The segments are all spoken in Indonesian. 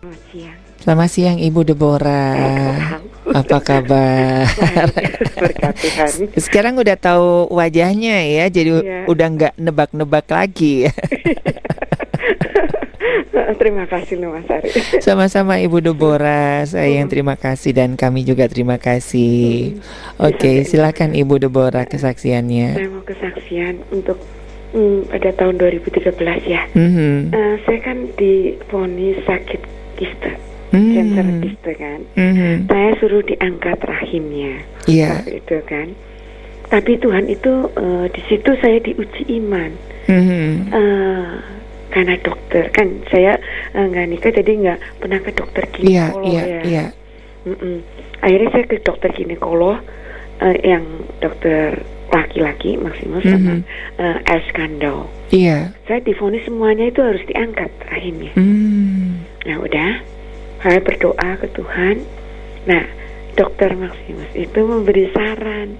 Selamat siang. Selamat siang Ibu Deborah. Apa kabar? Sekarang udah tahu wajahnya ya, jadi Iya. udah nggak nebak-nebak lagi. Terima kasih loh Mas Ari. Sama-sama Ibu Deborah, saya yang terima kasih dan kami juga terima kasih. Oke, silakan Ibu Deborah kesaksiannya. Saya mau kesaksian untuk hmm, pada tahun 2013 ya. Mhm. Eh, saya kan divonis sakit kista, Hmm. cancer kista kan. Mhm. Saya suruh diangkat rahimnya. Iya. Waktu itu kan. Tapi Tuhan itu eh, di situ saya diuji iman. Mhm. Eh, karena dokter kan saya eh, nggak nikah jadi nggak pernah ke dokter Iya, ginekolog iya, ya. iya. Mm-mm. Akhirnya saya ke dokter ginekolog eh, yang dokter laki-laki maksimal sama Mhm. eh, Eskandau. Iya. Saya difonis semuanya itu harus diangkat rahimnya. Hmm. Nah udah, saya berdoa ke Tuhan. Nah dokter Maximus itu memberi saran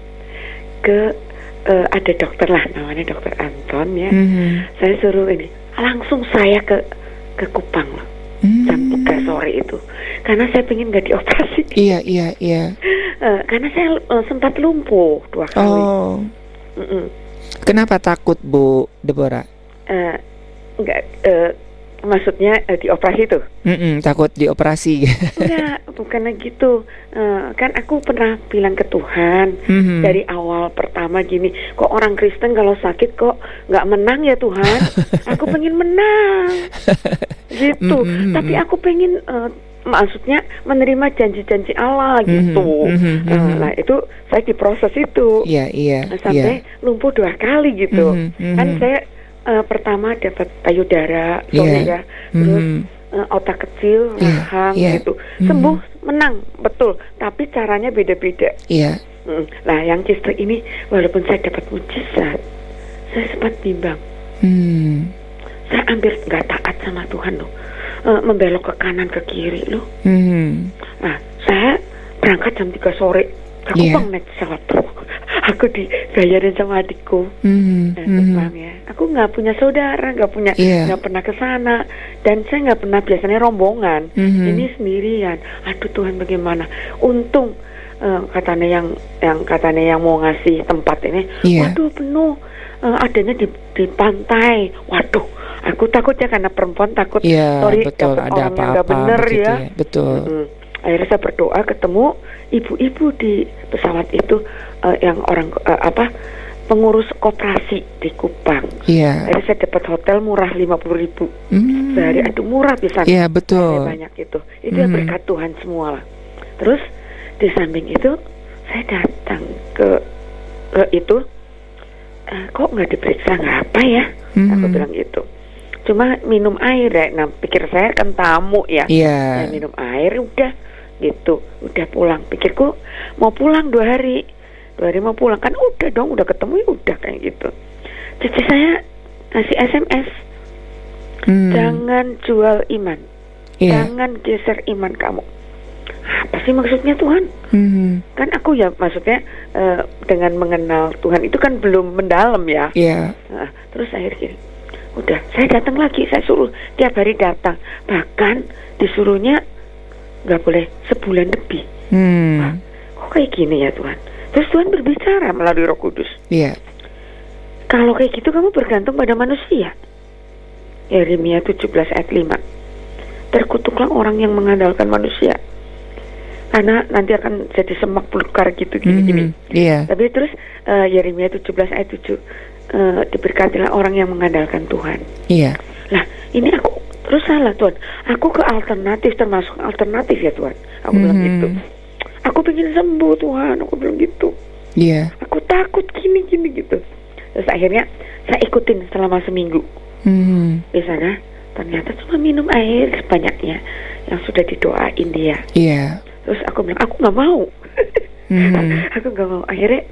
ke eh, ada dokter lah namanya dokter Anton ya. Mhm. Saya suruh ini langsung saya ke ke Kupang loh jam Hmm. 3 sore itu karena saya pengen nggak dioperasi Iya, iya, iya. Eh, karena saya eh, sempat lumpuh dua kali Oh. Mm-mm. Kenapa takut Bu Deborah? Eh, nggak eh, maksudnya eh, dioperasi tuh Mm-mm, takut dioperasi. enggak bukannya gitu Eh, kan aku pernah bilang ke Tuhan Mhm. dari awal pertama gini kok orang Kristen kalau sakit kok nggak menang ya Tuhan aku pengen menang gitu Mm, mm, tapi mm. aku pengen eh, maksudnya menerima janji-janji Allah Mhm, gitu mhm, Eh, mhm. nah itu saya diproses itu Iya, iya, Nah, sampai iya. lumpuh dua kali gitu Mhm, mhm. kan saya eh, pertama dapat payudara Iya. ya terus Mhm. eh, otak kecil Iya, rahang iya. gitu Mhm. sembuh menang betul tapi caranya beda-beda Iya. Mm. Nah, yang kista ini walaupun saya dapat mujizat, saya sempat bimbang. Hmm. Saya hampir nggak taat sama Tuhan loh, Eh, membelok ke kanan ke kiri loh. Mhm. Nah, saya berangkat jam 3 sore. Aku bang naik pesawat tuh. Aku dibayarin sama adikku. Mhm. Nah, Mhm. terbang ya. Aku nggak punya saudara, nggak punya, Iya. nggak pernah ke sana, dan saya nggak pernah biasanya rombongan. Mhm. Ini sendirian. Aduh Tuhan bagaimana? Untung eh, katanya yang yang katanya yang mau ngasih tempat ini, Iya. waduh penuh. Eh, adanya di di pantai. Waduh, aku takutnya karena perempuan takut. Iya, sorry, betul. Ada orang yang nggak apa-apa bener ya. ya. Betul. Mm. Akhirnya saya berdoa ketemu ibu-ibu di pesawat itu eh, yang orang eh, apa pengurus koperasi di Kupang. Iya. Akhirnya saya dapat hotel murah 50.000 ribu Hmm. sehari. Aduh murah bisa. Iya, betul. banyak itu. Itu Mhm. berkat Tuhan semua lah. Terus di samping itu saya datang ke, ke itu "Eh, kok nggak diperiksa nggak apa ya? Aku Mhm. bilang gitu. Cuma minum air ya. Nah pikir saya kan tamu ya. Iya. Saya minum air udah gitu. Udah pulang. Pikirku mau pulang dua hari. Dua hari mau pulang kan udah dong udah ketemu ya udah kayak gitu. Cici saya ngasih SMS. Hmm. Jangan jual iman. Iya. Jangan geser iman kamu. Apa sih maksudnya Tuhan? Mhm. Kan aku ya maksudnya eh, dengan mengenal Tuhan itu kan belum mendalam ya. Iya. Nah, terus akhirnya udah saya datang lagi, saya suruh tiap hari datang. Bahkan disuruhnya nggak boleh sebulan lebih. Hmm. Kok kayak gini ya Tuhan? Terus Tuhan berbicara melalui Roh Kudus. Iya. Kalau kayak gitu kamu bergantung pada manusia. Yeremia 17 ayat 5. Terkutuklah orang yang mengandalkan manusia. Karena nanti akan jadi semak belukar gitu gini-gini. Mhm. Iya. Tapi terus eh, Yeremia 17 ayat 7 eh, diberkatilah orang yang mengandalkan Tuhan. Iya. Lah, ini aku terus salah Tuhan. Aku ke alternatif termasuk alternatif ya Tuhan. Aku bilang Mhm. gitu. Aku pengen sembuh Tuhan. Aku bilang gitu. Iya. Aku takut gini gini gitu. Terus akhirnya saya ikutin selama seminggu Mhm. di sana. Ternyata cuma minum air sebanyaknya yang sudah didoain dia. Iya. Terus aku bilang aku nggak mau. Mhm. aku nggak mau. Akhirnya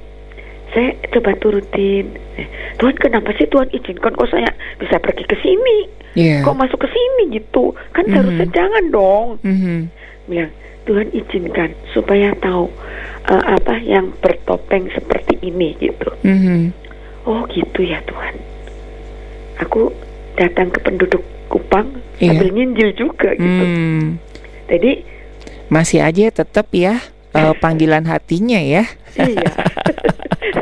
saya coba turutin. Eh, Tuhan kenapa sih Tuhan izinkan kok saya bisa pergi ke sini? Iya. Kok masuk ke sini gitu? Kan Mhm. seharusnya jangan dong. Mhm. Bilang Tuhan izinkan supaya tahu eh, apa yang bertopeng seperti ini gitu. Mhm. Oh gitu ya Tuhan. Aku datang ke penduduk Kupang Iya. sambil nginjil juga gitu. Hmm. Jadi Masih aja tetap ya eh, panggilan hatinya ya. iya.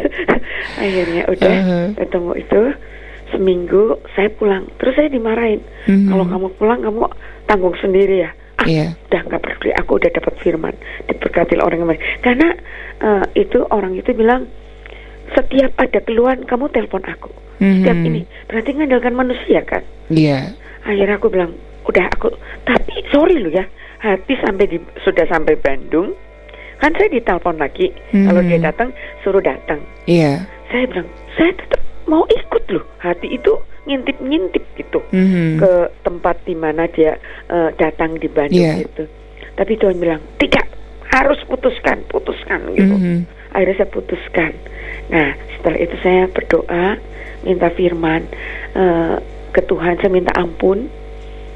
Akhirnya udah Uh-huh. ketemu itu seminggu saya pulang. Terus saya dimarahin. Mhm. Kalau kamu pulang kamu tanggung sendiri ya. Ah, Iya. udah nggak peduli. Aku udah dapat firman diberkati orang yang lain. Karena eh, itu orang itu bilang setiap ada keluhan kamu telepon aku. Setiap Mhm. ini berarti ngandalkan manusia kan. Iya. Akhirnya aku bilang udah aku tapi sorry lu ya hati sampai di sudah sampai Bandung kan saya ditelepon lagi kalau Mhm. dia datang suruh datang Iya. saya bilang saya tetap mau ikut loh hati itu ngintip-ngintip gitu Mhm. ke tempat di mana dia eh, datang di Bandung Iya. gitu tapi Tuhan bilang tidak harus putuskan putuskan gitu Mhm. akhirnya saya putuskan nah setelah itu saya berdoa minta firman eh, ke Tuhan saya minta ampun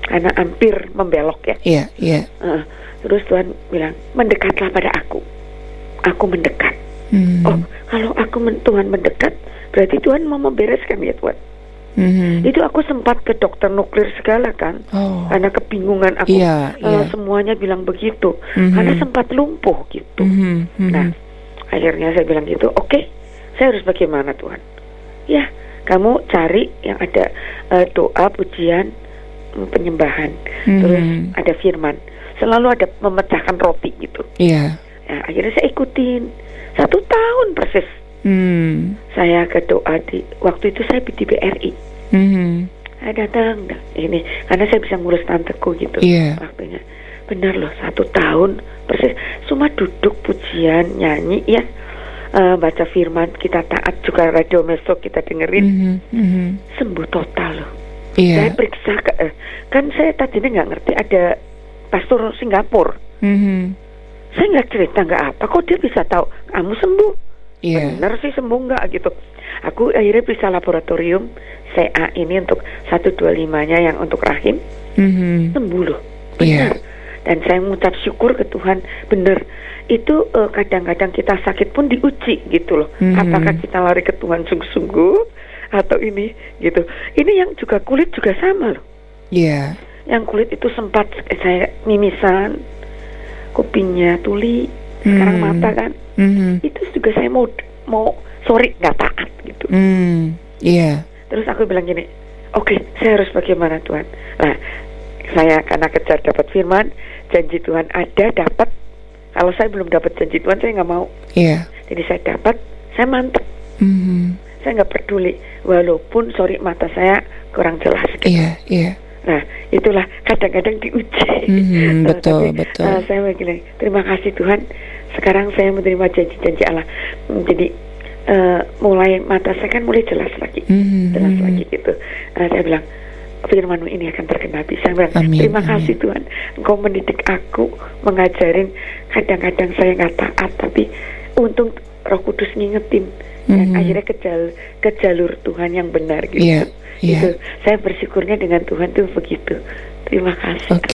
karena hampir membelok ya Iya, iya. Eh, terus Tuhan bilang mendekatlah pada aku aku mendekat Mhm. oh kalau aku men- Tuhan mendekat berarti Tuhan mau membereskan ya Tuhan Mhm. itu aku sempat ke dokter nuklir segala kan Oh. karena kebingungan aku eh, iya. semuanya bilang begitu Mhm. karena sempat lumpuh gitu Mhm. Mhm. Nah, akhirnya saya bilang gitu, oke, saya harus bagaimana Tuhan? Ya, kamu cari yang ada eh, doa, pujian, mm, penyembahan, terus Mhm. ada firman. Selalu ada memecahkan roti gitu. Iya. Nah, akhirnya saya ikutin satu tahun persis. Hmm. Saya ke doa di waktu itu saya di BRI. Mhm. Saya datang, ini karena saya bisa ngurus tanteku gitu Iya. waktunya. Benar loh, satu tahun persis. Cuma duduk pujian, nyanyi ya, Eh, baca firman, kita taat juga radio meso kita dengerin, Mhm. Mhm. sembuh total loh. Saya Iya. periksa, ke, eh, kan saya tadinya nggak ngerti ada pastor Singapura. Mhm. Saya nggak cerita nggak apa, kok dia bisa tahu kamu sembuh? Iya. Bener sih sembuh nggak gitu. Aku akhirnya bisa laboratorium CA ini untuk 125-nya yang untuk rahim Mhm. sembuh loh. Iya. Benar. Dan saya mengucap syukur ke Tuhan, bener. Itu eh, kadang-kadang kita sakit pun diuji gitu loh. Mhm. Apakah kita lari ke Tuhan sungguh-sungguh atau ini gitu. Ini yang juga kulit juga sama loh. Iya. Yang kulit itu sempat saya mimisan, kupingnya tuli, sekarang Hmm. mata kan. Mhm. Itu juga saya mau mau sorry nggak taat gitu. Hmm. Iya. Terus aku bilang gini, oke saya harus bagaimana Tuhan? Nah, saya karena kejar dapat firman, janji Tuhan ada dapat. Kalau saya belum dapat janji Tuhan, saya nggak mau. Iya. Jadi saya dapat, saya mantep. Mhm. Saya nggak peduli, walaupun sorry mata saya kurang jelas. Gitu. Iya, iya. Nah, itulah kadang-kadang diuji. Eh, betul, tapi, betul. eh, saya bilang, terima kasih Tuhan. Sekarang saya menerima janji-janji Allah. Hmm, Jadi eh, mulai mata saya kan mulai jelas lagi. Mhm. jelas lagi gitu. Eh, saya bilang firmanmu ini akan tergenapi. Saya bilang Amin, terima amin. kasih Tuhan. Engkau mendidik aku, mengajarin. Kadang-kadang saya nggak taat, tapi untung Roh Kudus ngingetin. Dan Mhm. akhirnya ke, jal- ke jalur Tuhan yang benar gitu. Iya, iya. Gitu. Saya bersyukurnya dengan Tuhan tuh begitu. Terima kasih. Oke,